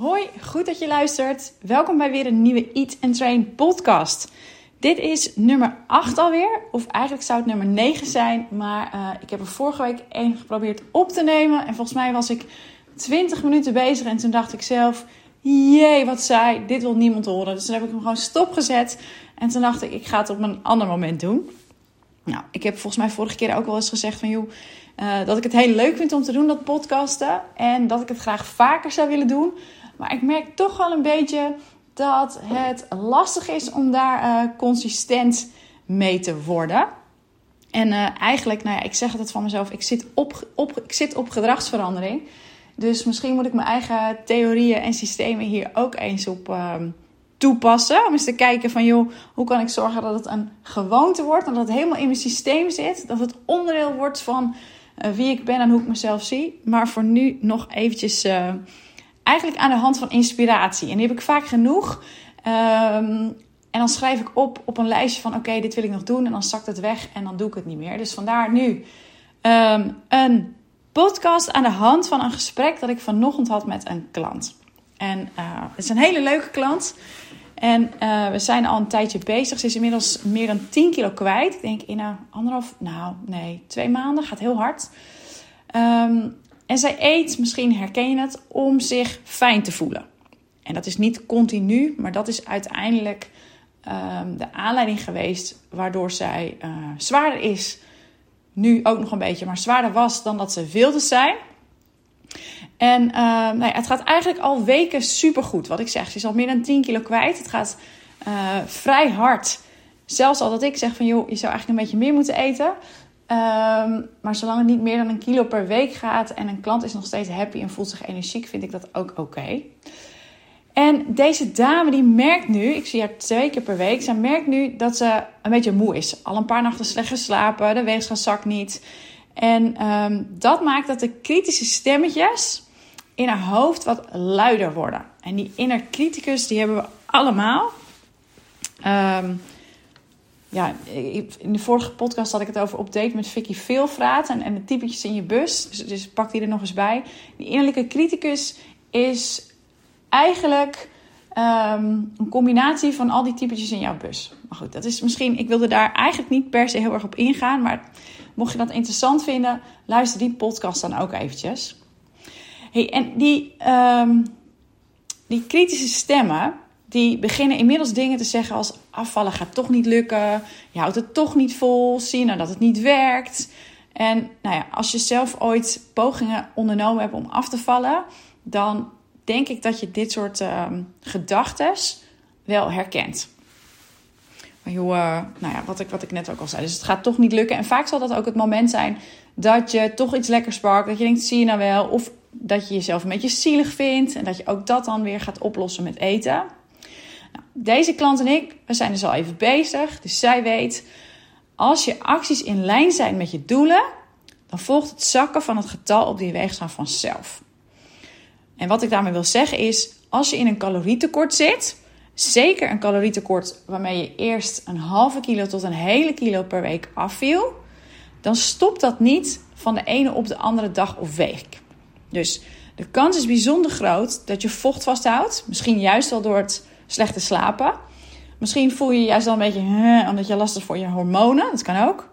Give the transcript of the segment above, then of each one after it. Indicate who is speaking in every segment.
Speaker 1: Hoi, goed dat je luistert. Welkom bij weer een nieuwe Eat and Train podcast. Dit is nummer 8 alweer, of eigenlijk zou het nummer 9 zijn, maar uh, ik heb er vorige week één geprobeerd op te nemen en volgens mij was ik 20 minuten bezig en toen dacht ik zelf, jee, wat saai, dit wil niemand horen. Dus toen heb ik hem gewoon stopgezet en toen dacht ik, ik ga het op een ander moment doen. Nou, ik heb volgens mij vorige keer ook wel eens gezegd van, joh, uh, dat ik het heel leuk vind om te doen, dat podcasten, en dat ik het graag vaker zou willen doen. Maar ik merk toch wel een beetje dat het lastig is om daar uh, consistent mee te worden. En uh, eigenlijk, nou ja, ik zeg het van mezelf, ik zit op, op, ik zit op gedragsverandering. Dus misschien moet ik mijn eigen theorieën en systemen hier ook eens op uh, toepassen. Om eens te kijken van, joh, hoe kan ik zorgen dat het een gewoonte wordt. En dat het helemaal in mijn systeem zit. Dat het onderdeel wordt van uh, wie ik ben en hoe ik mezelf zie. Maar voor nu nog eventjes eigenlijk aan de hand van inspiratie. En die heb ik vaak genoeg. Um, en dan schrijf ik op op een lijstje van: oké, dit wil ik nog doen. En dan zakt het weg en dan doe ik het niet meer. Dus vandaar nu um, een podcast aan de hand van een gesprek dat ik vanochtend had met een klant. En uh, het is een hele leuke klant. En uh, we zijn al een tijdje bezig. Ze is inmiddels meer dan 10 kilo kwijt. Ik denk in een anderhalf, nou nee, twee maanden. Gaat heel hard. Um, en zij eet, misschien herken je het, om zich fijn te voelen. En dat is niet continu, maar dat is uiteindelijk um, de aanleiding geweest waardoor zij uh, zwaarder is. Nu ook nog een beetje, maar zwaarder was dan dat ze wilde zijn. En uh, nou ja, het gaat eigenlijk al weken supergoed. Wat ik zeg, ze is al meer dan 10 kilo kwijt. Het gaat uh, vrij hard. Zelfs al dat ik zeg van joh, je zou eigenlijk een beetje meer moeten eten. Um, maar zolang het niet meer dan een kilo per week gaat en een klant is nog steeds happy en voelt zich energiek, vind ik dat ook oké. En deze dame die merkt nu, ik zie haar twee keer per week, zij merkt nu dat ze een beetje moe is. Al een paar nachten slecht geslapen, de weegschaal zakt niet. En um, dat maakt dat de kritische stemmetjes in haar hoofd wat luider worden. En die inner criticus, die hebben we allemaal. Um, ja, in de vorige podcast had ik het over op date met Vicky Veelvraat en, en de typetjes in je bus. Dus, dus pak die er nog eens bij. Die innerlijke criticus is eigenlijk um, een combinatie van al die typetjes in jouw bus. Maar goed, dat is misschien. Ik wilde daar eigenlijk niet per se heel erg op ingaan. Maar mocht je dat interessant vinden, luister die podcast dan ook eventjes. Hey, en die, um, die kritische stemmen die beginnen inmiddels dingen te zeggen als afvallen gaat toch niet lukken, je houdt het toch niet vol, zie nou dat het niet werkt. En nou ja, als je zelf ooit pogingen ondernomen hebt om af te vallen, dan denk ik dat je dit soort uh, gedachten wel herkent. Maar joh, uh, nou ja, wat ik, wat ik net ook al zei. Dus het gaat toch niet lukken. En vaak zal dat ook het moment zijn dat je toch iets lekkers pakt. Dat je denkt, zie je nou wel. Of dat je jezelf een beetje zielig vindt. En dat je ook dat dan weer gaat oplossen met eten. Nou, deze klant en ik, we zijn dus al even bezig. Dus zij weet, als je acties in lijn zijn met je doelen, dan volgt het zakken van het getal op die weegschaal vanzelf. En wat ik daarmee wil zeggen is, als je in een calorietekort zit, zeker een calorietekort waarmee je eerst een halve kilo tot een hele kilo per week afviel, dan stopt dat niet van de ene op de andere dag of week. Dus de kans is bijzonder groot dat je vocht vasthoudt, misschien juist wel door het slecht te slapen. Misschien voel je je juist wel een beetje huh, omdat je last hebt voor je hormonen. Dat kan ook.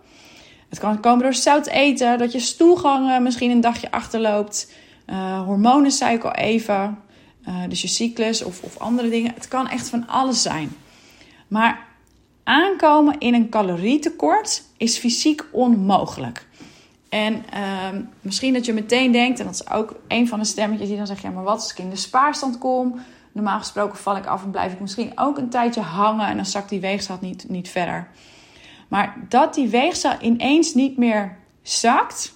Speaker 1: Het kan komen door zout eten, dat je stoelgangen misschien een dagje achterloopt. Uh, hormonen zei even. Uh, dus je cyclus of, of andere dingen. Het kan echt van alles zijn. Maar aankomen in een calorietekort is fysiek onmogelijk. En uh, misschien dat je meteen denkt, en dat is ook een van de stemmetjes die dan zegt: ja, maar wat als ik in de spaarstand kom? Normaal gesproken val ik af en blijf ik misschien ook een tijdje hangen en dan zakt die weegschaal niet, niet verder. Maar dat die weegschaal ineens niet meer zakt,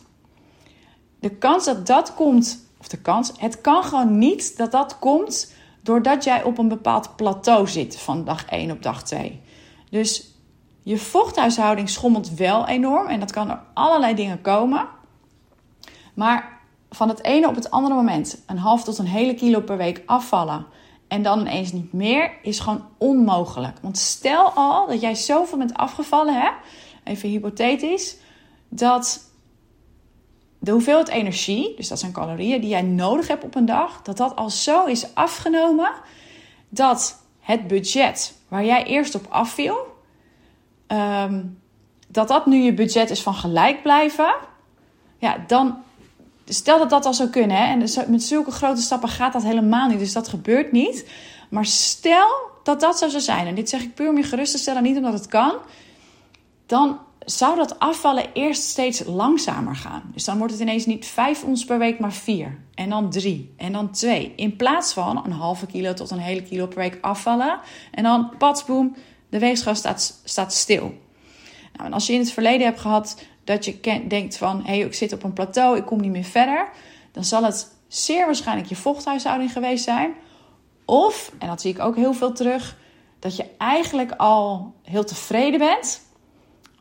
Speaker 1: de kans dat dat komt, of de kans, het kan gewoon niet dat dat komt doordat jij op een bepaald plateau zit van dag 1 op dag 2. Dus je vochthuishouding schommelt wel enorm en dat kan door allerlei dingen komen. Maar van het ene op het andere moment een half tot een hele kilo per week afvallen en dan ineens niet meer, is gewoon onmogelijk. Want stel al dat jij zoveel bent afgevallen, hè, even hypothetisch, dat de hoeveelheid energie, dus dat zijn calorieën die jij nodig hebt op een dag, dat dat al zo is afgenomen dat het budget waar jij eerst op afviel, ehm, dat dat nu je budget is van gelijk blijven. Ja, dan stel dat dat al zou kunnen. Hè, en met zulke grote stappen gaat dat helemaal niet. Dus dat gebeurt niet. Maar stel dat dat zo zou zijn. En dit zeg ik puur om je gerust te stellen, niet omdat het kan. Dan zou dat afvallen eerst steeds langzamer gaan. Dus dan wordt het ineens niet 5 ons per week, maar 4. En dan 3. En dan 2. In plaats van een halve kilo tot een hele kilo per week afvallen. En dan patsboom, de weegschaal staat, staat stil. Nou, en als je in het verleden hebt gehad dat je denkt van... hé, hey, ik zit op een plateau, ik kom niet meer verder... dan zal het zeer waarschijnlijk je vochthuishouding geweest zijn. Of, en dat zie ik ook heel veel terug... dat je eigenlijk al heel tevreden bent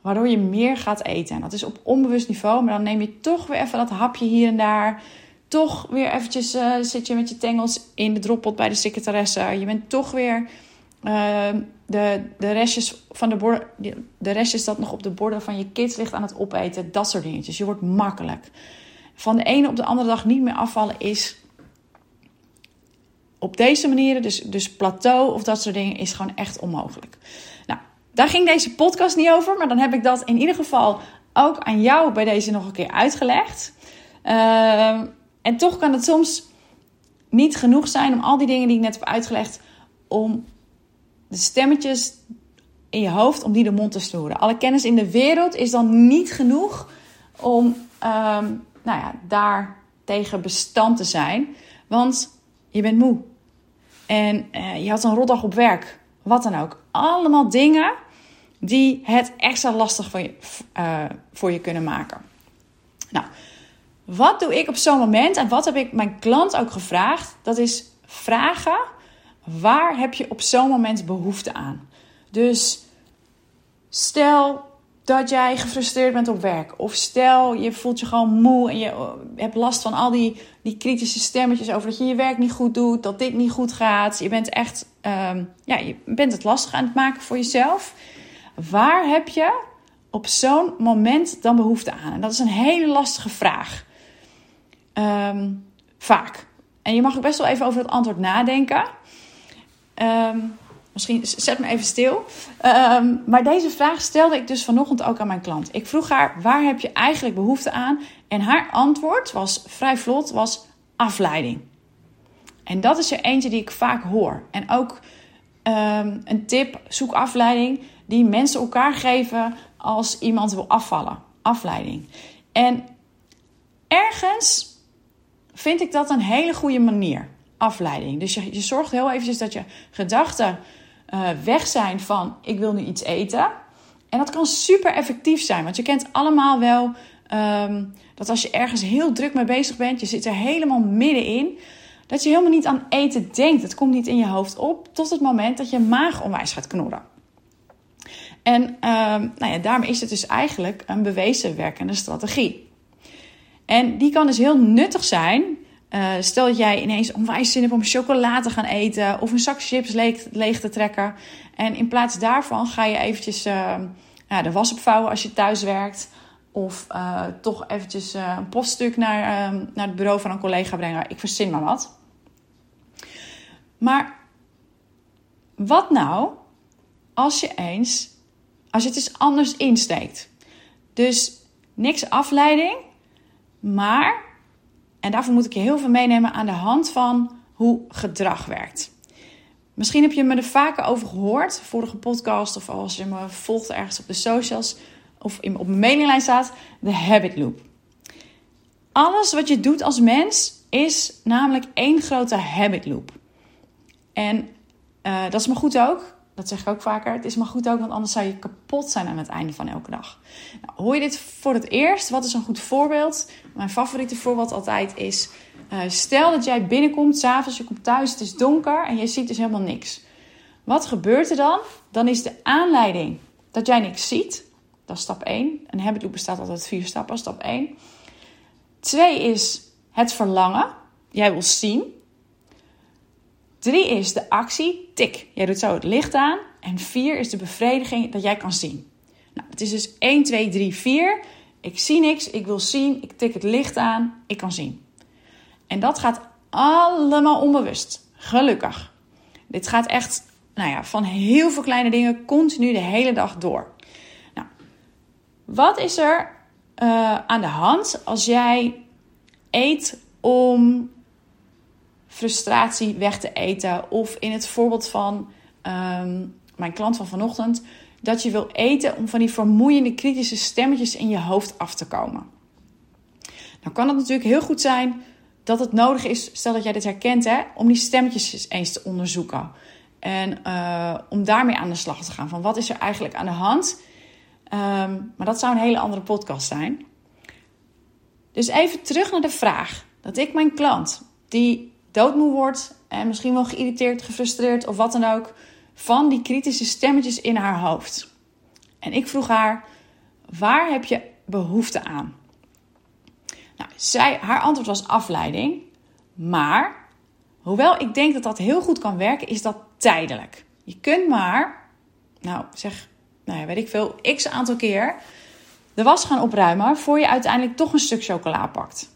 Speaker 1: waardoor je meer gaat eten. En dat is op onbewust niveau, maar dan neem je toch weer even dat hapje hier en daar. Toch weer eventjes uh, zit je met je tengels in de droppot bij de secretaresse. Je bent toch weer uh, de, de restjes van de de restjes dat nog op de borden van je kids ligt aan het opeten. Dat soort dingetjes. Je wordt makkelijk. Van de ene op de andere dag niet meer afvallen is op deze manieren, dus, dus plateau of dat soort dingen, is gewoon echt onmogelijk. Daar ging deze podcast niet over, maar dan heb ik dat in ieder geval ook aan jou bij deze nog een keer uitgelegd. Ehm, en toch kan het soms niet genoeg zijn om al die dingen die ik net heb uitgelegd, om de stemmetjes in je hoofd, om die de mond te snoeren. Alle kennis in de wereld is dan niet genoeg om um, nou ja, daar tegen bestand te zijn. Want je bent moe. En uh, je had een rotdag op werk. Wat dan ook. Allemaal dingen die het extra lastig voor je, uh, voor je kunnen maken. Nou, wat doe ik op zo'n moment en wat heb ik mijn klant ook gevraagd? Dat is vragen waar heb je op zo'n moment behoefte aan? Dus stel dat jij gefrustreerd bent op werk. Of stel je voelt je gewoon moe en je eh, hebt last van al die, die kritische stemmetjes over dat je je werk niet goed doet, dat dit niet goed gaat. Je bent echt, um, ja, je bent het lastig aan het maken voor jezelf. Waar heb je op zo'n moment dan behoefte aan? En dat is een hele lastige vraag. Um, vaak. En je mag ook best wel even over het antwoord nadenken. Um, misschien zet me even stil. Um, maar deze vraag stelde ik dus vanochtend ook aan mijn klant. Ik vroeg haar: waar heb je eigenlijk behoefte aan? En haar antwoord was vrij vlot: was afleiding. En dat is er eentje die ik vaak hoor. En ook een tip: zoek afleiding die mensen elkaar geven als iemand wil afvallen. Afleiding. En ergens vind ik dat een hele goede manier. Afleiding. Dus je, zorgt heel eventjes dat je gedachten uh, weg zijn van ik wil nu iets eten. En dat kan super effectief zijn. Want je kent allemaal wel um, dat als je ergens heel druk mee bezig bent, je zit er helemaal middenin. Dat je helemaal niet aan eten denkt. Het komt niet in je hoofd op tot het moment dat je maag onwijs gaat knorren. En um, nou ja, daarom is het dus eigenlijk een bewezen werkende strategie. En die kan dus heel nuttig zijn. Uh, stel dat jij ineens onwijs zin hebt om chocolade te gaan eten of een zak chips leeg, te trekken. En in plaats daarvan ga je eventjes uh, ja, de was opvouwen als je thuis werkt. Of uh, toch eventjes een poststuk naar, ehm, naar het bureau van een collega brengen. Ik verzin maar wat. Maar wat nou als je eens als je het eens anders insteekt. Dus niks afleiding, maar, en daarvoor moet ik je heel veel meenemen aan de hand van hoe gedrag werkt. Misschien heb je me er vaker over gehoord, vorige podcast, of als je me volgt ergens op de socials of op mijn mailinglijn staat, de habit loop. Alles wat je doet als mens is namelijk één grote habit loop. En uh, dat is maar goed ook. Dat zeg ik ook vaker. Het is maar goed ook, want anders zou je kapot zijn aan het einde van elke dag. Nou, hoor je dit voor het eerst? Wat is een goed voorbeeld? Mijn favoriete voorbeeld altijd is... Uh, stel dat jij binnenkomt, s'avonds, je komt thuis, het is donker en je ziet dus helemaal niks. Wat gebeurt er dan? Dan is de aanleiding dat jij niks ziet. Dat is stap 1. Een habit loop bestaat altijd vier stappen. Stap 1. 2 is het verlangen. Jij wil zien. Drie is de actie, tik. Jij doet zo het licht aan. En vier is de bevrediging dat jij kan zien. Nou, het is dus 1, 2, 3, 4. Ik zie niks, ik wil zien, ik tik het licht aan, ik kan zien. En dat gaat allemaal onbewust. Gelukkig. Dit gaat echt nou ja, van heel veel kleine dingen continu de hele dag door. Nou, wat is er uh, aan de hand als jij eet om frustratie weg te eten? Of in het voorbeeld van um, mijn klant van vanochtend, dat je wil eten om van die vermoeiende kritische stemmetjes in je hoofd af te komen. Dan kan het natuurlijk heel goed zijn dat het nodig is, stel dat jij dit herkent, hè, om die stemmetjes eens te onderzoeken. En uh, om daarmee aan de slag te gaan. Van wat is er eigenlijk aan de hand? Um, maar dat zou een hele andere podcast zijn. Dus even terug naar de vraag. Dat ik mijn klant, die doodmoe wordt en misschien wel geïrriteerd, gefrustreerd of wat dan ook, van die kritische stemmetjes in haar hoofd. En ik vroeg haar: waar heb je behoefte aan? Nou, zij, haar antwoord was afleiding. Maar, hoewel ik denk dat dat heel goed kan werken, is dat tijdelijk. Je kunt maar, nou zeg, nou ja, weet ik veel, x aantal keer de was gaan opruimen voor je uiteindelijk toch een stuk chocola pakt.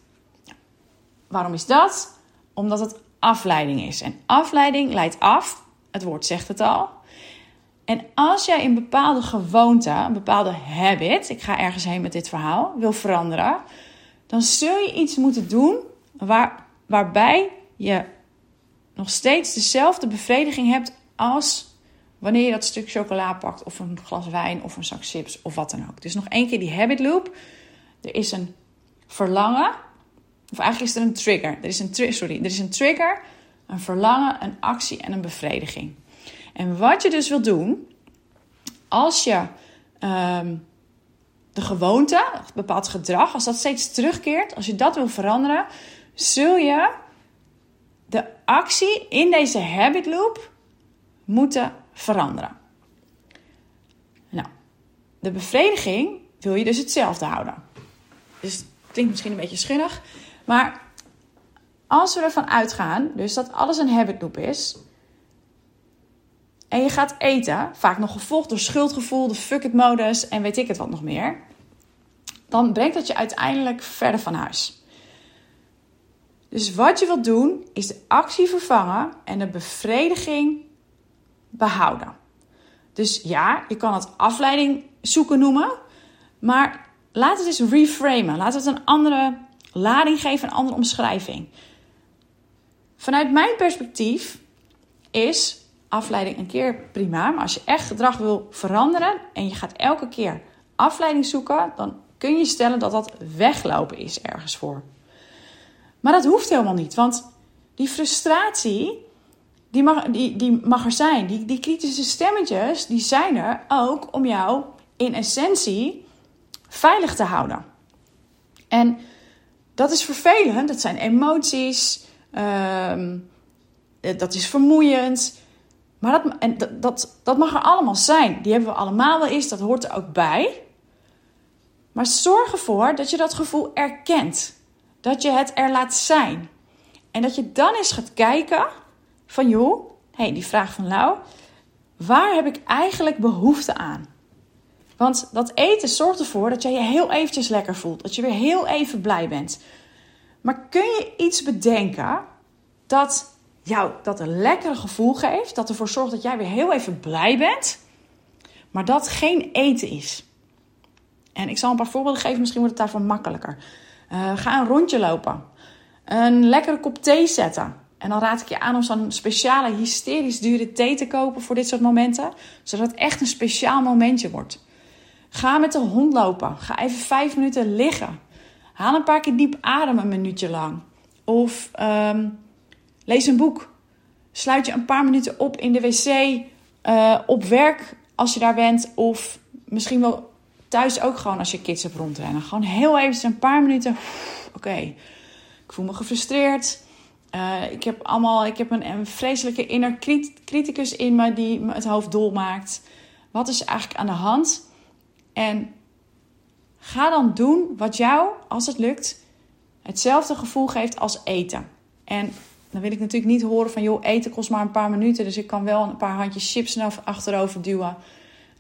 Speaker 1: Waarom is dat? Omdat het afleiding is. En afleiding leidt af, het woord zegt het al. En als jij een bepaalde gewoonte, een bepaalde habit, ik ga ergens heen met dit verhaal, wil veranderen, dan zul je iets moeten doen waar, waarbij je nog steeds dezelfde bevrediging hebt als wanneer je dat stuk chocola pakt of een glas wijn of een zak chips of wat dan ook. Dus nog één keer die habit loop. Er is een verlangen, of eigenlijk is er een trigger. Er is een, sorry, er is een trigger, een verlangen, een actie en een bevrediging. En wat je dus wil doen, als je ehm, de gewoonte, een bepaald gedrag, als dat steeds terugkeert, als je dat wil veranderen, zul je de actie in deze habit loop moeten veranderen. Nou, de bevrediging wil je dus hetzelfde houden. Dus het klinkt misschien een beetje schunnig, maar als we ervan uitgaan, dus dat alles een habit loop is, en je gaat eten, vaak nog gevolgd door schuldgevoel, de fuck it modus en weet ik het wat nog meer, dan brengt dat je uiteindelijk verder van huis. Dus wat je wilt doen, is de actie vervangen en de bevrediging behouden. Dus ja, je kan het afleiding zoeken noemen, maar laat het eens reframen. Laat het een andere lading geven, een andere omschrijving. Vanuit mijn perspectief is afleiding een keer prima, maar als je echt gedrag wil veranderen en je gaat elke keer afleiding zoeken, dan kun je stellen dat dat weglopen is ergens voor. Maar dat hoeft helemaal niet, want die frustratie, die mag, die, die mag er zijn. Die, die kritische stemmetjes, die zijn er ook om jou in essentie veilig te houden. En dat is vervelend, dat zijn emoties, ehm, dat is vermoeiend. Maar dat, en dat, dat, dat mag er allemaal zijn. Die hebben we allemaal wel eens, dat hoort er ook bij. Maar zorg ervoor dat je dat gevoel erkent. Dat je het er laat zijn. En dat je dan eens gaat kijken van joh, hey, die vraag van Lau, waar heb ik eigenlijk behoefte aan? Want dat eten zorgt ervoor dat jij je heel eventjes lekker voelt. Dat je weer heel even blij bent. Maar kun je iets bedenken dat jou dat een lekker gevoel geeft? Dat ervoor zorgt dat jij weer heel even blij bent? Maar dat geen eten is. En ik zal een paar voorbeelden geven, misschien wordt het daarvan makkelijker. Uh, ga een rondje lopen. Een lekkere kop thee zetten. En dan raad ik je aan om zo'n speciale, hysterisch dure thee te kopen voor dit soort momenten. Zodat het echt een speciaal momentje wordt. Ga met de hond lopen. Ga even vijf minuten liggen. Haal een paar keer diep adem een minuutje lang. Of um, lees een boek. Sluit je een paar minuten op in de wc. Uh, op werk als je daar bent. Of misschien wel thuis ook gewoon als je kids hebt rondrennen. Gewoon heel even een paar minuten. Oké, ik voel me gefrustreerd. Uh, ik heb allemaal, ik heb een, een vreselijke inner criticus in me die me het hoofd dol maakt. Wat is eigenlijk aan de hand? En ga dan doen wat jou, als het lukt, hetzelfde gevoel geeft als eten. En dan wil ik natuurlijk niet horen van, joh, eten kost maar een paar minuten, dus ik kan wel een paar handjes chips achterover duwen.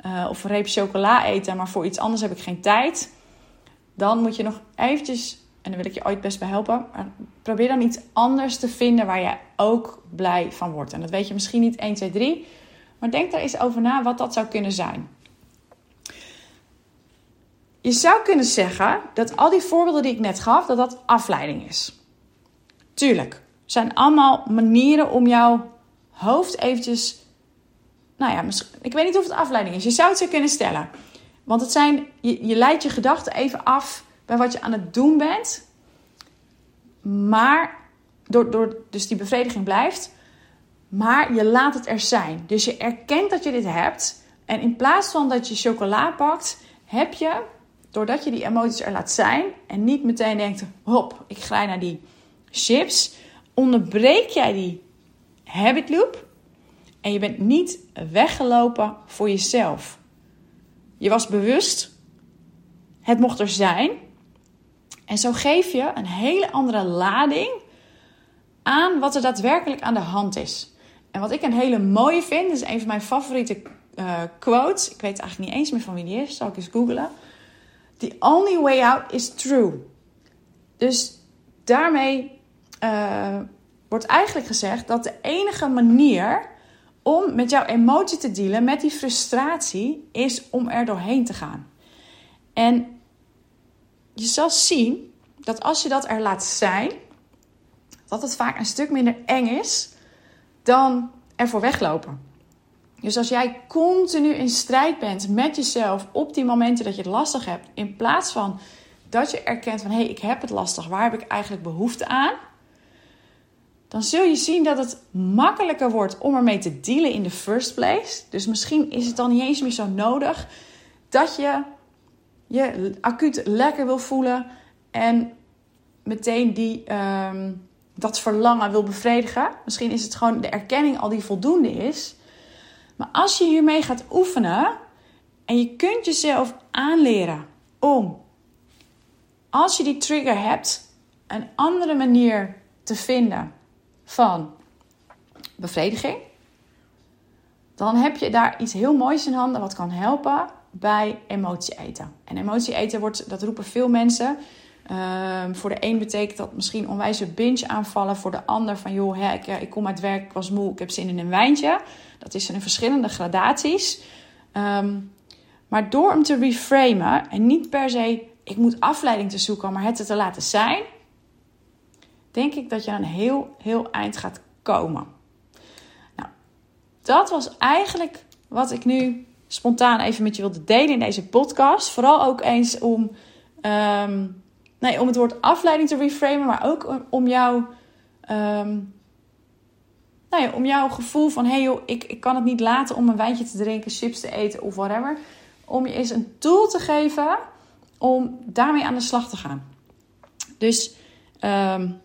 Speaker 1: Uh, of een reep chocola eten, maar voor iets anders heb ik geen tijd. dan moet je nog eventjes, en daar wil ik je ooit best bij helpen, maar probeer dan iets anders te vinden waar je ook blij van wordt. En dat weet je misschien niet 1, 2, 3, maar denk daar eens over na wat dat zou kunnen zijn. Je zou kunnen zeggen dat al die voorbeelden die ik net gaf, dat dat afleiding is. Tuurlijk, zijn allemaal manieren om jouw hoofd eventjes... Nou ja, ik weet niet of het afleiding is. Je zou het zo kunnen stellen. Want het zijn, je, je leidt je gedachten even af bij wat je aan het doen bent. Maar, door, door, dus die bevrediging blijft. Maar je laat het er zijn. Dus je erkent dat je dit hebt. En in plaats van dat je chocola pakt, heb je, doordat je die emoties er laat zijn. En niet meteen denkt, hop, ik ga naar die chips. Onderbreek jij die habit loop. En je bent niet weggelopen voor jezelf. Je was bewust. Het mocht er zijn. En zo geef je een hele andere lading aan wat er daadwerkelijk aan de hand is. En wat ik een hele mooie vind, is een van mijn favoriete uh, quotes. Ik weet eigenlijk niet eens meer van wie die is, zal ik eens googlen. The only way out is true. Dus daarmee uh, wordt eigenlijk gezegd dat de enige manier om met jouw emotie te dealen, met die frustratie, is om er doorheen te gaan. En je zal zien dat als je dat er laat zijn, dat het vaak een stuk minder eng is dan ervoor weglopen. Dus als jij continu in strijd bent met jezelf op die momenten dat je het lastig hebt, in plaats van dat je erkent van hé, hey, ik heb het lastig, waar heb ik eigenlijk behoefte aan? dan zul je zien dat het makkelijker wordt om ermee te dealen in de first place. Dus misschien is het dan niet eens meer zo nodig dat je je acuut lekker wil voelen en meteen die, ehm, dat verlangen wil bevredigen. Misschien is het gewoon de erkenning al die voldoende is. Maar als je hiermee gaat oefenen en je kunt jezelf aanleren om, als je die trigger hebt, een andere manier te vinden van bevrediging, dan heb je daar iets heel moois in handen wat kan helpen bij emotie eten. En emotie eten wordt, dat roepen veel mensen. Um, voor de een betekent dat misschien onwijze binge aanvallen. Voor de ander van joh, hè, ik, kom uit werk, ik was moe, ik heb zin in een wijntje. Dat is in verschillende gradaties. Um, maar door hem te reframen en niet per se ik moet afleiding te zoeken, maar het te laten zijn, denk ik dat je een heel, heel eind gaat komen. Nou, dat was eigenlijk wat ik nu spontaan even met je wilde delen in deze podcast. Vooral ook eens om, ehm, nee, om het woord afleiding te reframen, maar ook om jouw, um, nou ja, om jouw gevoel van: hé hey joh, ik, ik kan het niet laten om een wijntje te drinken, chips te eten of whatever. Om je eens een tool te geven om daarmee aan de slag te gaan. Dus um,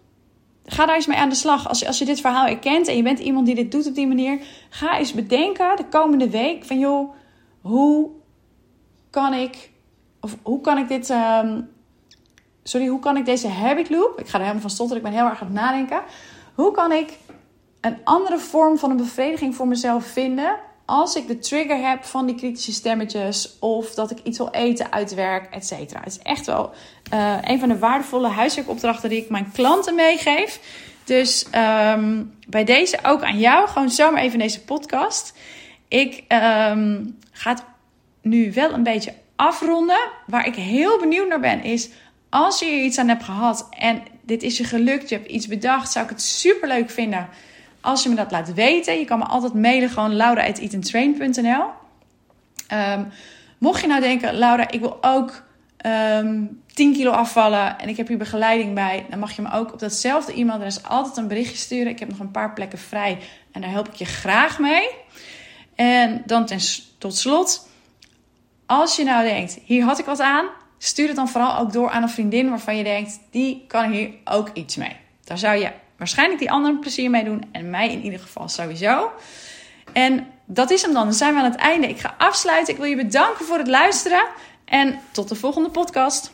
Speaker 1: ga daar eens mee aan de slag. Als, als je dit verhaal herkent en je bent iemand die dit doet op die manier, ga eens bedenken de komende week van joh, hoe kan ik, of hoe kan ik dit, um, sorry, hoe kan ik deze habit loop, ik ga er helemaal van stotteren, ik ben heel erg aan het nadenken. Hoe kan ik een andere vorm van een bevrediging voor mezelf vinden als ik de trigger heb van die kritische stemmetjes of dat ik iets wil eten uit werk, et cetera. Het is echt wel uh, een van de waardevolle huiswerkopdrachten die ik mijn klanten meegeef. Dus um, bij deze ook aan jou, gewoon zomaar even deze podcast. Ik um, ga het nu wel een beetje afronden. Waar ik heel benieuwd naar ben is, als je er iets aan hebt gehad en dit is je gelukt, je hebt iets bedacht, zou ik het super leuk vinden als je me dat laat weten. Je kan me altijd mailen, gewoon laura.eatentrain.nl um, ehm, Mocht je nou denken, Laura, ik wil ook um, ehm, 10 kilo afvallen en ik heb hier begeleiding bij, dan mag je me ook op datzelfde e-mailadres altijd een berichtje sturen. Ik heb nog een paar plekken vrij en daar help ik je graag mee. En dan ten, tot slot, als je nou denkt, hier had ik wat aan, stuur het dan vooral ook door aan een vriendin waarvan je denkt, die kan hier ook iets mee. Daar zou je waarschijnlijk die anderen plezier mee doen. En mij in ieder geval sowieso. En dat is hem dan. Dan zijn we aan het einde. Ik ga afsluiten. Ik wil je bedanken voor het luisteren. En tot de volgende podcast.